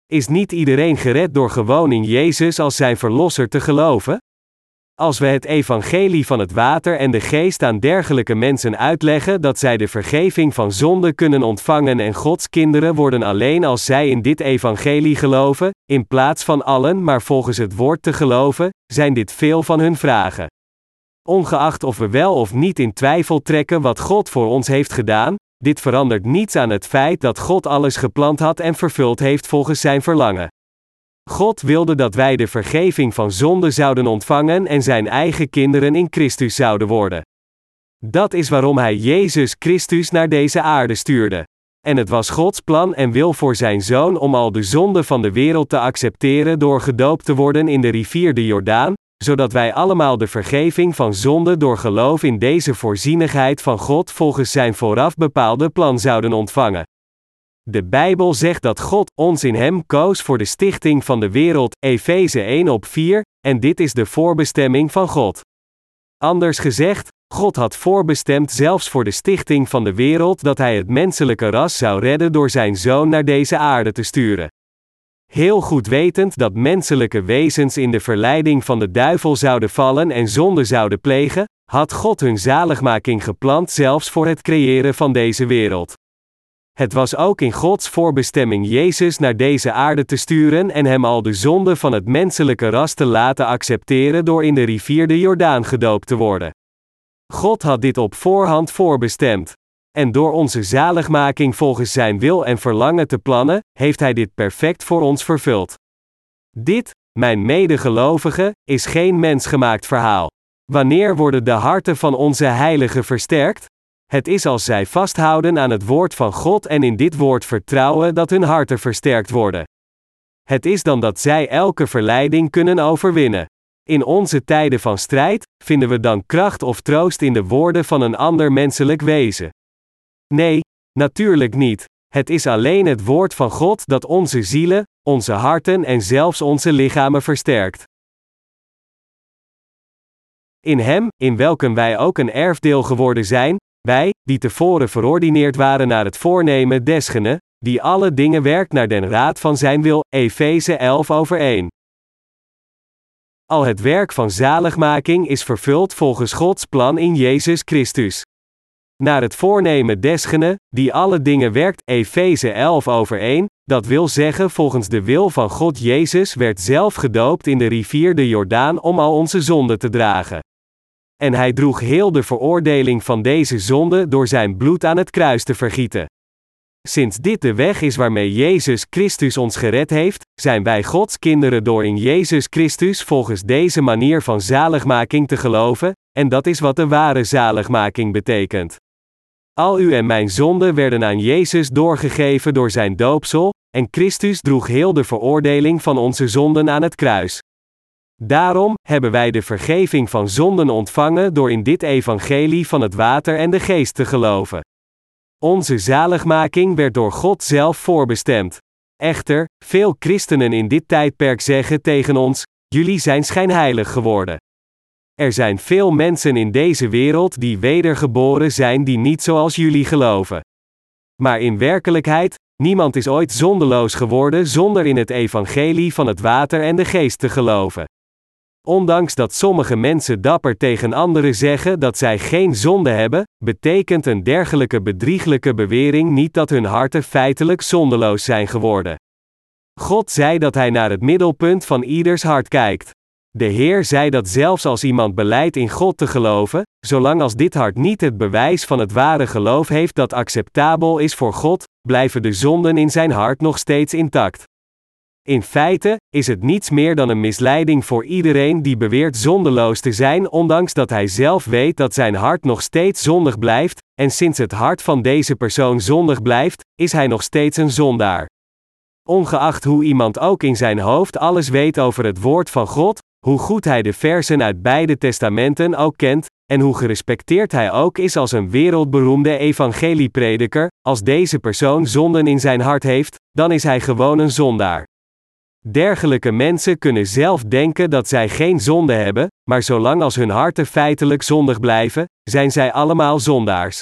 Is niet iedereen gered door gewoon in Jezus als zijn verlosser te geloven? Als we het evangelie van het water en de geest aan dergelijke mensen uitleggen dat zij de vergeving van zonde kunnen ontvangen en Gods kinderen worden alleen als zij in dit evangelie geloven, in plaats van allen maar volgens het woord te geloven, zijn dit veel van hun vragen. Ongeacht of we wel of niet in twijfel trekken wat God voor ons heeft gedaan, dit verandert niets aan het feit dat God alles gepland had en vervuld heeft volgens zijn verlangen. God wilde dat wij de vergeving van zonde zouden ontvangen en zijn eigen kinderen in Christus zouden worden. Dat is waarom Hij Jezus Christus naar deze aarde stuurde. En het was Gods plan en wil voor Zijn Zoon om al de zonden van de wereld te accepteren door gedoopt te worden in de rivier de Jordaan, zodat wij allemaal de vergeving van zonde door geloof in deze voorzienigheid van God volgens Zijn vooraf bepaalde plan zouden ontvangen. De Bijbel zegt dat God ons in Hem koos voor de stichting van de wereld, Efeze 1 op 4, en dit is de voorbestemming van God. Anders gezegd, God had voorbestemd zelfs voor de stichting van de wereld dat Hij het menselijke ras zou redden door Zijn Zoon naar deze aarde te sturen. Heel goed wetend dat menselijke wezens in de verleiding van de duivel zouden vallen en zonde zouden plegen, had God hun zaligmaking gepland zelfs voor het creëren van deze wereld. Het was ook in Gods voorbestemming Jezus naar deze aarde te sturen en hem al de zonde van het menselijke ras te laten accepteren door in de rivier de Jordaan gedoopt te worden. God had dit op voorhand voorbestemd. En door onze zaligmaking volgens Zijn wil en verlangen te plannen, heeft Hij dit perfect voor ons vervuld. Dit, mijn medegelovigen, is geen mensgemaakt verhaal. Wanneer worden de harten van onze heiligen versterkt? Het is als zij vasthouden aan het woord van God en in dit woord vertrouwen dat hun harten versterkt worden. Het is dan dat zij elke verleiding kunnen overwinnen. In onze tijden van strijd, vinden we dan kracht of troost in de woorden van een ander menselijk wezen? Nee, natuurlijk niet. Het is alleen het woord van God dat onze zielen, onze harten en zelfs onze lichamen versterkt. In Hem, in welken wij ook een erfdeel geworden zijn, wij, die tevoren verordineerd waren naar het voornemen desgene, die alle dingen werkt naar den raad van zijn wil, Efeze 11 over 1. Al het werk van zaligmaking is vervuld volgens Gods plan in Jezus Christus. Naar het voornemen desgene, die alle dingen werkt, Efeze 11 over 1, dat wil zeggen volgens de wil van God Jezus werd zelf gedoopt in de rivier de Jordaan om al onze zonden te dragen. En hij droeg heel de veroordeling van deze zonde door zijn bloed aan het kruis te vergieten. Sinds dit de weg is waarmee Jezus Christus ons gered heeft, zijn wij Gods kinderen door in Jezus Christus volgens deze manier van zaligmaking te geloven, en dat is wat de ware zaligmaking betekent. Al u en mijn zonden werden aan Jezus doorgegeven door zijn doopsel, en Christus droeg heel de veroordeling van onze zonden aan het kruis. Daarom hebben wij de vergeving van zonden ontvangen door in dit evangelie van het water en de geest te geloven. Onze zaligmaking werd door God zelf voorbestemd. Echter, veel christenen in dit tijdperk zeggen tegen ons: jullie zijn schijnheilig geworden. Er zijn veel mensen in deze wereld die wedergeboren zijn die niet zoals jullie geloven. Maar in werkelijkheid, niemand is ooit zondeloos geworden zonder in het evangelie van het water en de geest te geloven. Ondanks dat sommige mensen dapper tegen anderen zeggen dat zij geen zonde hebben, betekent een dergelijke bedrieglijke bewering niet dat hun harten feitelijk zondeloos zijn geworden. God zei dat Hij naar het middelpunt van ieders hart kijkt. De Heer zei dat zelfs als iemand beleidt in God te geloven, zolang als dit hart niet het bewijs van het ware geloof heeft dat acceptabel is voor God, blijven de zonden in zijn hart nog steeds intact. In feite is het niets meer dan een misleiding voor iedereen die beweert zondeloos te zijn, ondanks dat hij zelf weet dat zijn hart nog steeds zondig blijft, en sinds het hart van deze persoon zondig blijft, is hij nog steeds een zondaar. Ongeacht hoe iemand ook in zijn hoofd alles weet over het woord van God, hoe goed hij de versen uit beide testamenten ook kent, en hoe gerespecteerd hij ook is als een wereldberoemde evangelieprediker, als deze persoon zonden in zijn hart heeft, dan is hij gewoon een zondaar. Dergelijke mensen kunnen zelf denken dat zij geen zonde hebben, maar zolang als hun harten feitelijk zondig blijven, zijn zij allemaal zondaars.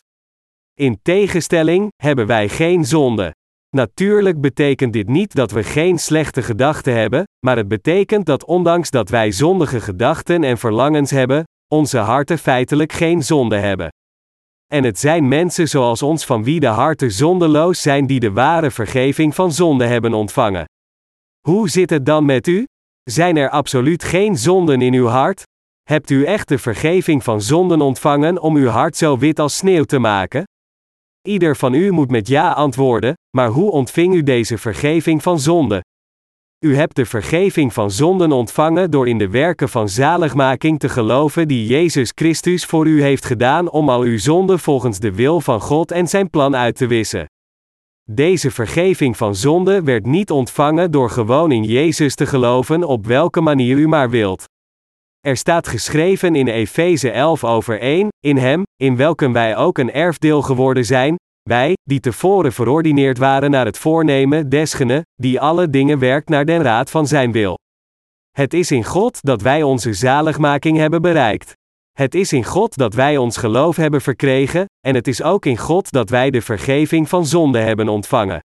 In tegenstelling hebben wij geen zonde. Natuurlijk betekent dit niet dat we geen slechte gedachten hebben, maar het betekent dat ondanks dat wij zondige gedachten en verlangens hebben, onze harten feitelijk geen zonde hebben. En het zijn mensen zoals ons van wie de harten zondeloos zijn die de ware vergeving van zonde hebben ontvangen. Hoe zit het dan met u? Zijn er absoluut geen zonden in uw hart? Hebt u echt de vergeving van zonden ontvangen om uw hart zo wit als sneeuw te maken? Ieder van u moet met ja antwoorden, maar hoe ontving u deze vergeving van zonde? U hebt de vergeving van zonden ontvangen door in de werken van zaligmaking te geloven die Jezus Christus voor u heeft gedaan om al uw zonden volgens de wil van God en zijn plan uit te wissen. Deze vergeving van zonde werd niet ontvangen door gewoon in Jezus te geloven op welke manier u maar wilt. Er staat geschreven in Efeze 11 over 1, in Hem, in welken wij ook een erfdeel geworden zijn, wij, die tevoren verordineerd waren naar het voornemen desgene, die alle dingen werkt naar den raad van Zijn wil. Het is in God dat wij onze zaligmaking hebben bereikt. Het is in God dat wij ons geloof hebben verkregen, en het is ook in God dat wij de vergeving van zonde hebben ontvangen.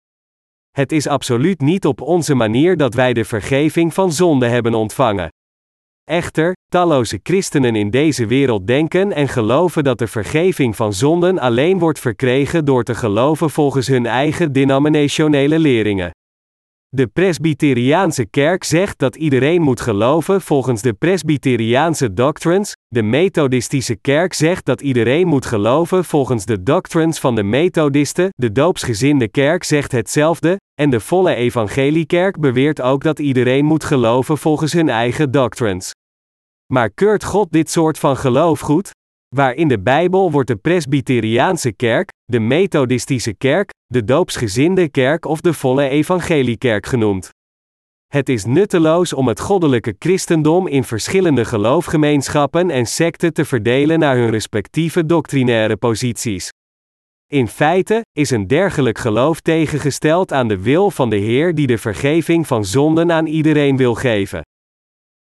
Het is absoluut niet op onze manier dat wij de vergeving van zonde hebben ontvangen. Echter, talloze christenen in deze wereld denken en geloven dat de vergeving van zonden alleen wordt verkregen door te geloven volgens hun eigen denominationele leringen. De Presbyteriaanse kerk zegt dat iedereen moet geloven volgens de Presbyteriaanse doctrines, de Methodistische kerk zegt dat iedereen moet geloven volgens de doctrines van de Methodisten, de doopsgezinde kerk zegt hetzelfde, en de volle evangeliekerk beweert ook dat iedereen moet geloven volgens hun eigen doctrines. Maar keurt God dit soort van geloof goed? Waar in de Bijbel wordt de Presbyteriaanse kerk, de Methodistische kerk, de doopsgezinde kerk of de volle evangeliekerk genoemd. Het is nutteloos om het goddelijke christendom in verschillende geloofgemeenschappen en secten te verdelen naar hun respectieve doctrinaire posities. In feite is een dergelijk geloof tegengesteld aan de wil van de Heer die de vergeving van zonden aan iedereen wil geven.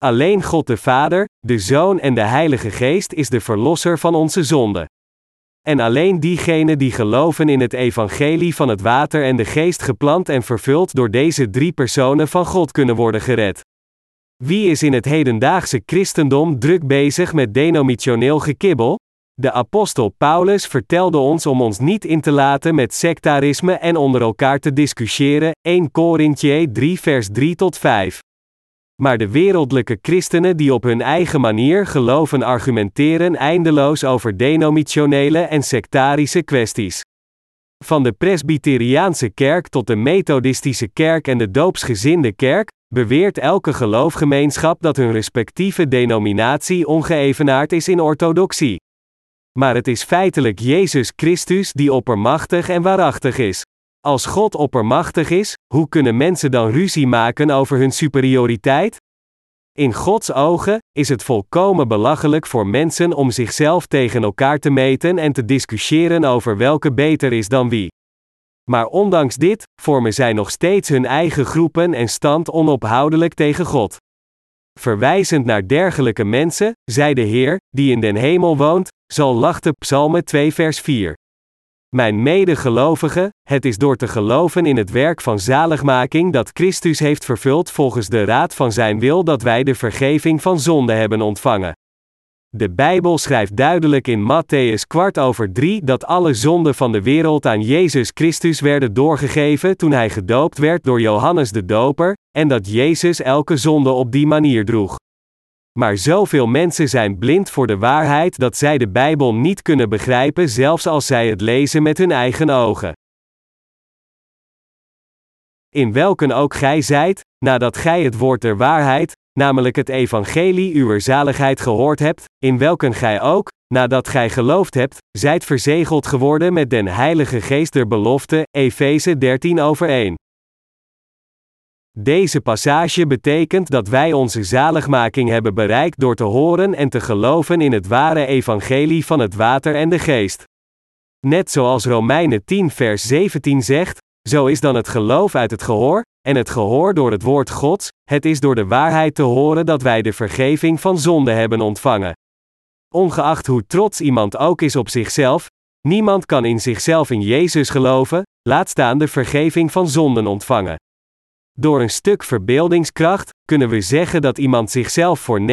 Alleen God de Vader, de Zoon en de Heilige Geest is de Verlosser van onze zonden. En alleen diegenen die geloven in het evangelie van het water en de geest geplant en vervuld door deze drie personen van God kunnen worden gered. Wie is in het hedendaagse christendom druk bezig met denominationeel gekibbel? De apostel Paulus vertelde ons om ons niet in te laten met sectarisme en onder elkaar te discussiëren, 1 Korintje 3 vers 3 tot 5. Maar de wereldlijke christenen die op hun eigen manier geloven argumenteren eindeloos over denominationele en sectarische kwesties. Van de Presbyteriaanse kerk tot de Methodistische kerk en de doopsgezinde kerk, beweert elke geloofgemeenschap dat hun respectieve denominatie ongeëvenaard is in orthodoxie. Maar het is feitelijk Jezus Christus die oppermachtig en waarachtig is. Als God oppermachtig is, hoe kunnen mensen dan ruzie maken over hun superioriteit? In Gods ogen is het volkomen belachelijk voor mensen om zichzelf tegen elkaar te meten en te discussiëren over welke beter is dan wie. Maar ondanks dit, vormen zij nog steeds hun eigen groepen en stand onophoudelijk tegen God. Verwijzend naar dergelijke mensen, zei de Heer, die in den hemel woont, zal lachten. Psalmen 2 vers 4. Mijn medegelovigen, het is door te geloven in het werk van zaligmaking dat Christus heeft vervuld volgens de raad van zijn wil dat wij de vergeving van zonde hebben ontvangen. De Bijbel schrijft duidelijk in Matthäus kwart over drie dat alle zonden van de wereld aan Jezus Christus werden doorgegeven toen hij gedoopt werd door Johannes de Doper, en dat Jezus elke zonde op die manier droeg. Maar zoveel mensen zijn blind voor de waarheid dat zij de Bijbel niet kunnen begrijpen, zelfs als zij het lezen met hun eigen ogen. In welken ook gij zijt, nadat gij het woord der waarheid, namelijk het evangelie uwer zaligheid gehoord hebt, in welken gij ook, nadat gij geloofd hebt, zijt verzegeld geworden met den Heilige Geest der belofte, Efeze 13 over 1. Deze passage betekent dat wij onze zaligmaking hebben bereikt door te horen en te geloven in het ware evangelie van het water en de geest. Net zoals Romeinen 10 vers 17 zegt, zo is dan het geloof uit het gehoor, en het gehoor door het woord Gods, het is door de waarheid te horen dat wij de vergeving van zonde hebben ontvangen. Ongeacht hoe trots iemand ook is op zichzelf, niemand kan in zichzelf in Jezus geloven, laat staan de vergeving van zonden ontvangen. Door een stuk verbeeldingskracht kunnen we zeggen dat iemand zichzelf voor 99%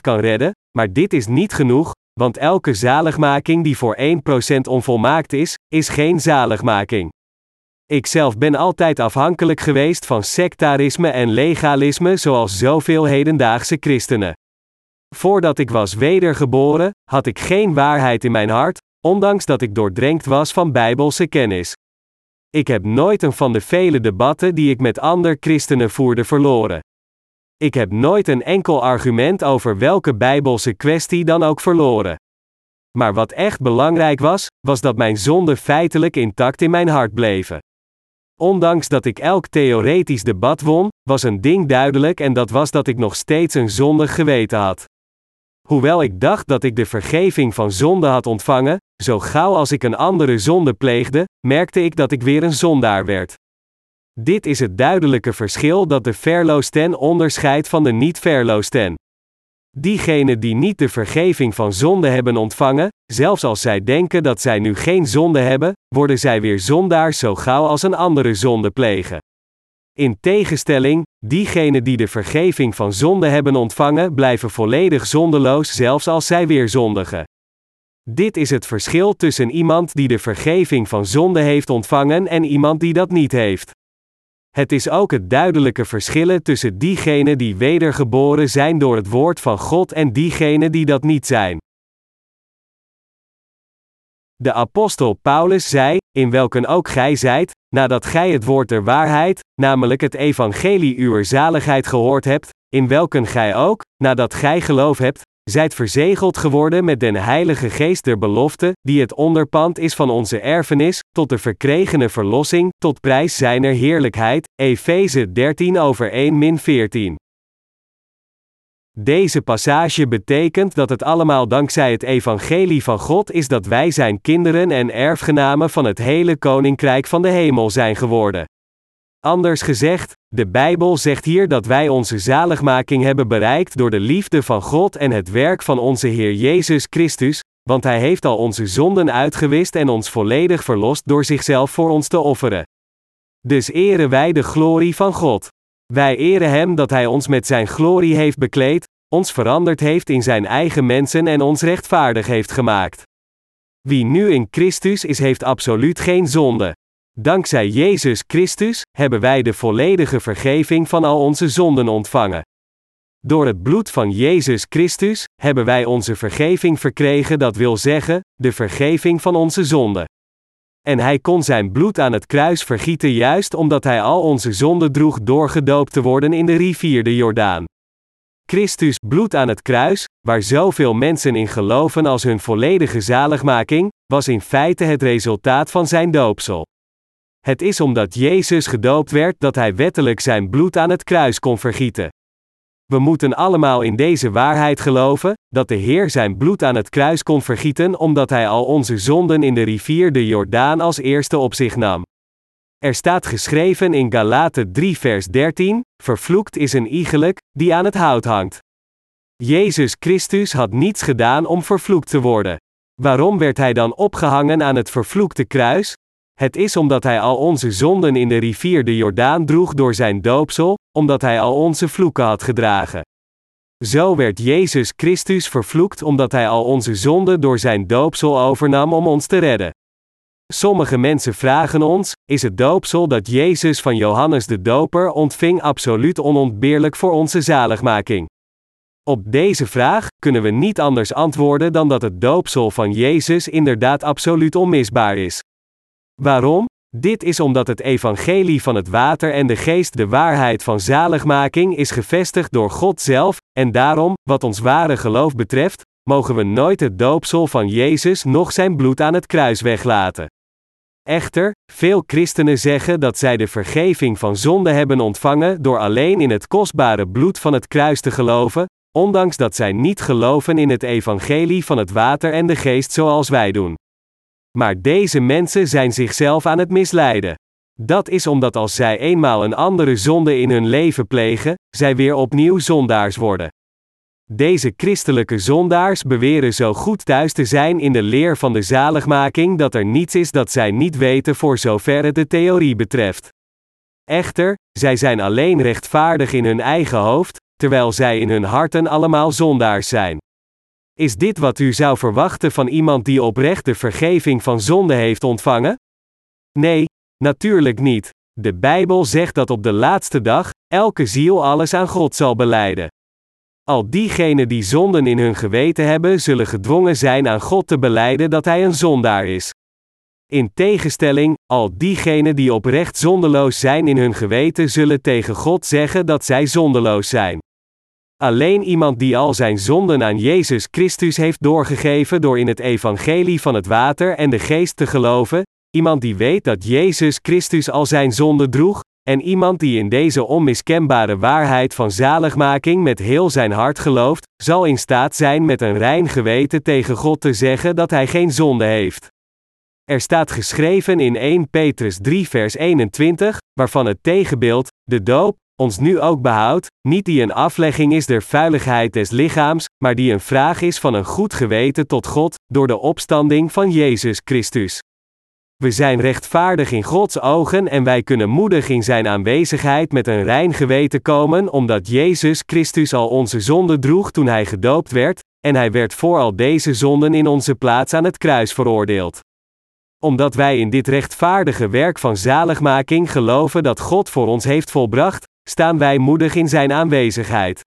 kan redden, maar dit is niet genoeg, want elke zaligmaking die voor 1% onvolmaakt is, is geen zaligmaking. Ikzelf ben altijd afhankelijk geweest van sectarisme en legalisme zoals zoveel hedendaagse christenen. Voordat ik was wedergeboren, had ik geen waarheid in mijn hart, ondanks dat ik doordrenkt was van bijbelse kennis. Ik heb nooit een van de vele debatten die ik met andere christenen voerde verloren. Ik heb nooit een enkel argument over welke bijbelse kwestie dan ook verloren. Maar wat echt belangrijk was, was dat mijn zonden feitelijk intact in mijn hart bleven. Ondanks dat ik elk theoretisch debat won, was een ding duidelijk en dat was dat ik nog steeds een zondig geweten had. Hoewel ik dacht dat ik de vergeving van zonde had ontvangen, zo gauw als ik een andere zonde pleegde, merkte ik dat ik weer een zondaar werd. Dit is het duidelijke verschil dat de verloosten onderscheidt van de niet-verloosten. Diegenen die niet de vergeving van zonde hebben ontvangen, zelfs als zij denken dat zij nu geen zonde hebben, worden zij weer zondaars zo gauw als een andere zonde plegen. In tegenstelling, diegenen die de vergeving van zonde hebben ontvangen, blijven volledig zondeloos zelfs als zij weer zondigen. Dit is het verschil tussen iemand die de vergeving van zonde heeft ontvangen en iemand die dat niet heeft. Het is ook het duidelijke verschil tussen diegenen die wedergeboren zijn door het woord van God en diegenen die dat niet zijn. De apostel Paulus zei, in welken ook gij zijt, nadat gij het woord der waarheid, namelijk het evangelie uwer zaligheid gehoord hebt, in welken gij ook, nadat gij geloof hebt, zijt verzegeld geworden met den Heilige Geest der belofte, die het onderpand is van onze erfenis, tot de verkregene verlossing, tot prijs zijner heerlijkheid. Efeze 13 over 1 min 14. Deze passage betekent dat het allemaal dankzij het evangelie van God is dat wij zijn kinderen en erfgenamen van het hele koninkrijk van de hemel zijn geworden. Anders gezegd, de Bijbel zegt hier dat wij onze zaligmaking hebben bereikt door de liefde van God en het werk van onze Heer Jezus Christus, want Hij heeft al onze zonden uitgewist en ons volledig verlost door zichzelf voor ons te offeren. Dus eren wij de glorie van God. Wij eren Hem dat Hij ons met Zijn glorie heeft bekleed, ons veranderd heeft in Zijn eigen mensen en ons rechtvaardig heeft gemaakt. Wie nu in Christus is, heeft absoluut geen zonde. Dankzij Jezus Christus hebben wij de volledige vergeving van al onze zonden ontvangen. Door het bloed van Jezus Christus hebben wij onze vergeving verkregen, dat wil zeggen, de vergeving van onze zonden. En hij kon zijn bloed aan het kruis vergieten juist omdat hij al onze zonden droeg door gedoopt te worden in de rivier de Jordaan. Christus bloed aan het kruis, waar zoveel mensen in geloven als hun volledige zaligmaking, was in feite het resultaat van zijn doopsel. Het is omdat Jezus gedoopt werd dat hij wettelijk zijn bloed aan het kruis kon vergieten. We moeten allemaal in deze waarheid geloven, dat de Heer zijn bloed aan het kruis kon vergieten omdat hij al onze zonden in de rivier de Jordaan als eerste op zich nam. Er staat geschreven in Galaten 3 vers 13, vervloekt is een iegelijk, die aan het hout hangt. Jezus Christus had niets gedaan om vervloekt te worden. Waarom werd hij dan opgehangen aan het vervloekte kruis? Het is omdat hij al onze zonden in de rivier de Jordaan droeg door zijn doopsel, omdat hij al onze vloeken had gedragen. Zo werd Jezus Christus vervloekt omdat hij al onze zonden door zijn doopsel overnam om ons te redden. Sommige mensen vragen ons: is het doopsel dat Jezus van Johannes de Doper ontving absoluut onontbeerlijk voor onze zaligmaking? Op deze vraag kunnen we niet anders antwoorden dan dat het doopsel van Jezus inderdaad absoluut onmisbaar is. Waarom? Dit is omdat het evangelie van het water en de geest de waarheid van zaligmaking is gevestigd door God zelf, en daarom, wat ons ware geloof betreft, mogen we nooit het doopsel van Jezus nog zijn bloed aan het kruis weglaten. Echter, veel christenen zeggen dat zij de vergeving van zonde hebben ontvangen door alleen in het kostbare bloed van het kruis te geloven, ondanks dat zij niet geloven in het evangelie van het water en de geest zoals wij doen. Maar deze mensen zijn zichzelf aan het misleiden. Dat is omdat als zij eenmaal een andere zonde in hun leven plegen, zij weer opnieuw zondaars worden. Deze christelijke zondaars beweren zo goed thuis te zijn in de leer van de zaligmaking dat er niets is dat zij niet weten voor zover het de theorie betreft. Echter, zij zijn alleen rechtvaardig in hun eigen hoofd, terwijl zij in hun harten allemaal zondaars zijn. Is dit wat u zou verwachten van iemand die oprecht de vergeving van zonde heeft ontvangen? Nee, natuurlijk niet. De Bijbel zegt dat op de laatste dag elke ziel alles aan God zal beleiden. Al diegenen die zonden in hun geweten hebben, zullen gedwongen zijn aan God te beleiden dat Hij een zondaar is. In tegenstelling, al diegenen die oprecht zondeloos zijn in hun geweten, zullen tegen God zeggen dat zij zondeloos zijn. Alleen iemand die al zijn zonden aan Jezus Christus heeft doorgegeven door in het evangelie van het water en de geest te geloven, iemand die weet dat Jezus Christus al zijn zonden droeg, en iemand die in deze onmiskenbare waarheid van zaligmaking met heel zijn hart gelooft, zal in staat zijn met een rein geweten tegen God te zeggen dat hij geen zonde heeft. Er staat geschreven in 1 Petrus 3 vers 21, waarvan het tegenbeeld, de doop, ons nu ook behoudt, niet die een aflegging is der vuiligheid des lichaams, maar die een vraag is van een goed geweten tot God, door de opstanding van Jezus Christus. We zijn rechtvaardig in Gods ogen en wij kunnen moedig in Zijn aanwezigheid met een rein geweten komen, omdat Jezus Christus al onze zonden droeg toen Hij gedoopt werd, en Hij werd voor al deze zonden in onze plaats aan het kruis veroordeeld. Omdat wij in dit rechtvaardige werk van zaligmaking geloven dat God voor ons heeft volbracht, staan wij moedig in Zijn aanwezigheid.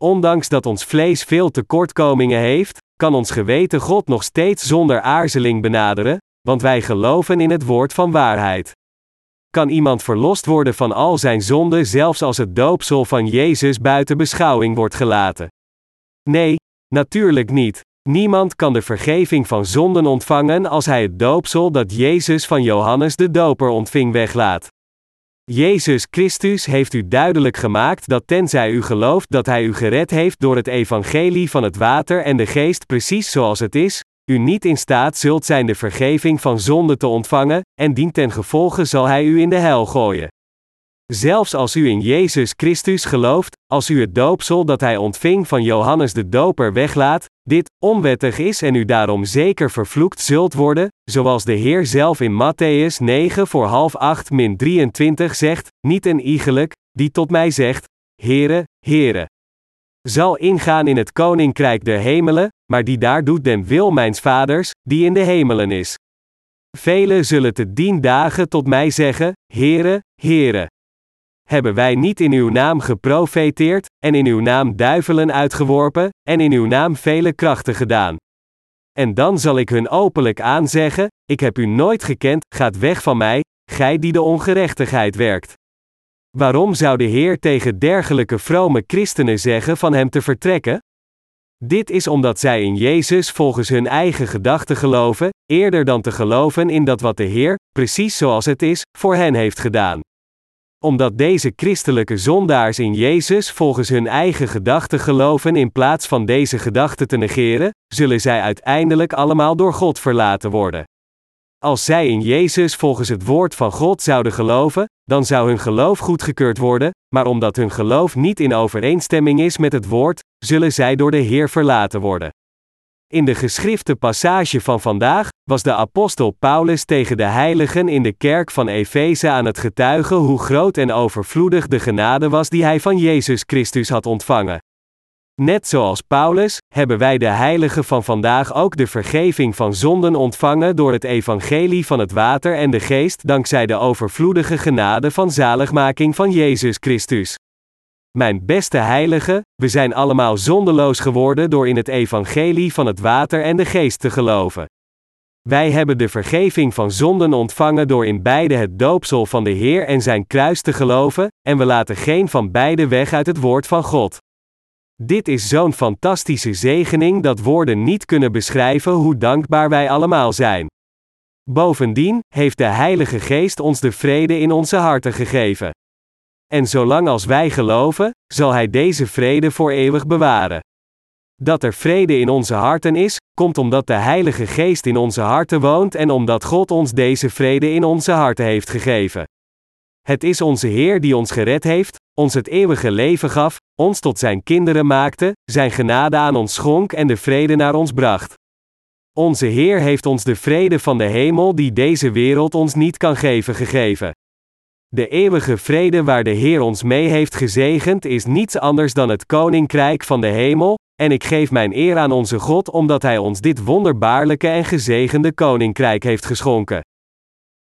Ondanks dat ons vlees veel tekortkomingen heeft, kan ons geweten God nog steeds zonder aarzeling benaderen, want wij geloven in het woord van waarheid. Kan iemand verlost worden van al zijn zonden zelfs als het doopsel van Jezus buiten beschouwing wordt gelaten? Nee, natuurlijk niet. Niemand kan de vergeving van zonden ontvangen als hij het doopsel dat Jezus van Johannes de Doper ontving weglaat. Jezus Christus heeft u duidelijk gemaakt dat tenzij u gelooft dat Hij u gered heeft door het evangelie van het water en de geest precies zoals het is, u niet in staat zult zijn de vergeving van zonde te ontvangen, en dien ten gevolge zal Hij u in de hel gooien. Zelfs als u in Jezus Christus gelooft, als u het doopsel dat hij ontving van Johannes de Doper weglaat, dit onwettig is en u daarom zeker vervloekt zult worden, zoals de Heer zelf in Matthäus 9 voor half 8 min 23 zegt, niet een iegelijk, die tot mij zegt, Heere, Heere. Zal ingaan in het koninkrijk der hemelen, maar die daar doet den wil mijns vaders, die in de hemelen is. Velen zullen te dien dagen tot mij zeggen, Heere, Heere. Hebben wij niet in uw naam geprofeteerd, en in uw naam duivelen uitgeworpen, en in uw naam vele krachten gedaan? En dan zal ik hun openlijk aanzeggen: Ik heb u nooit gekend, gaat weg van mij, gij die de ongerechtigheid werkt. Waarom zou de Heer tegen dergelijke vrome christenen zeggen van hem te vertrekken? Dit is omdat zij in Jezus volgens hun eigen gedachten geloven, eerder dan te geloven in dat wat de Heer, precies zoals het is, voor hen heeft gedaan omdat deze christelijke zondaars in Jezus volgens hun eigen gedachten geloven in plaats van deze gedachten te negeren, zullen zij uiteindelijk allemaal door God verlaten worden. Als zij in Jezus volgens het woord van God zouden geloven, dan zou hun geloof goedgekeurd worden, maar omdat hun geloof niet in overeenstemming is met het woord, zullen zij door de Heer verlaten worden. In de geschrifte passage van vandaag was de apostel Paulus tegen de heiligen in de kerk van Efeze aan het getuigen hoe groot en overvloedig de genade was die hij van Jezus Christus had ontvangen. Net zoals Paulus, hebben wij de heiligen van vandaag ook de vergeving van zonden ontvangen door het evangelie van het water en de geest dankzij de overvloedige genade van zaligmaking van Jezus Christus. Mijn beste heilige, we zijn allemaal zondeloos geworden door in het evangelie van het water en de geest te geloven. Wij hebben de vergeving van zonden ontvangen door in beide het doopsel van de Heer en zijn kruis te geloven, en we laten geen van beide weg uit het woord van God. Dit is zo'n fantastische zegening dat woorden niet kunnen beschrijven hoe dankbaar wij allemaal zijn. Bovendien heeft de Heilige Geest ons de vrede in onze harten gegeven. En zolang als wij geloven, zal Hij deze vrede voor eeuwig bewaren. Dat er vrede in onze harten is, komt omdat de Heilige Geest in onze harten woont en omdat God ons deze vrede in onze harten heeft gegeven. Het is onze Heer die ons gered heeft, ons het eeuwige leven gaf, ons tot zijn kinderen maakte, zijn genade aan ons schonk en de vrede naar ons bracht. Onze Heer heeft ons de vrede van de hemel die deze wereld ons niet kan geven gegeven. De eeuwige vrede waar de Heer ons mee heeft gezegend is niets anders dan het koninkrijk van de hemel, en ik geef mijn eer aan onze God omdat Hij ons dit wonderbaarlijke en gezegende koninkrijk heeft geschonken.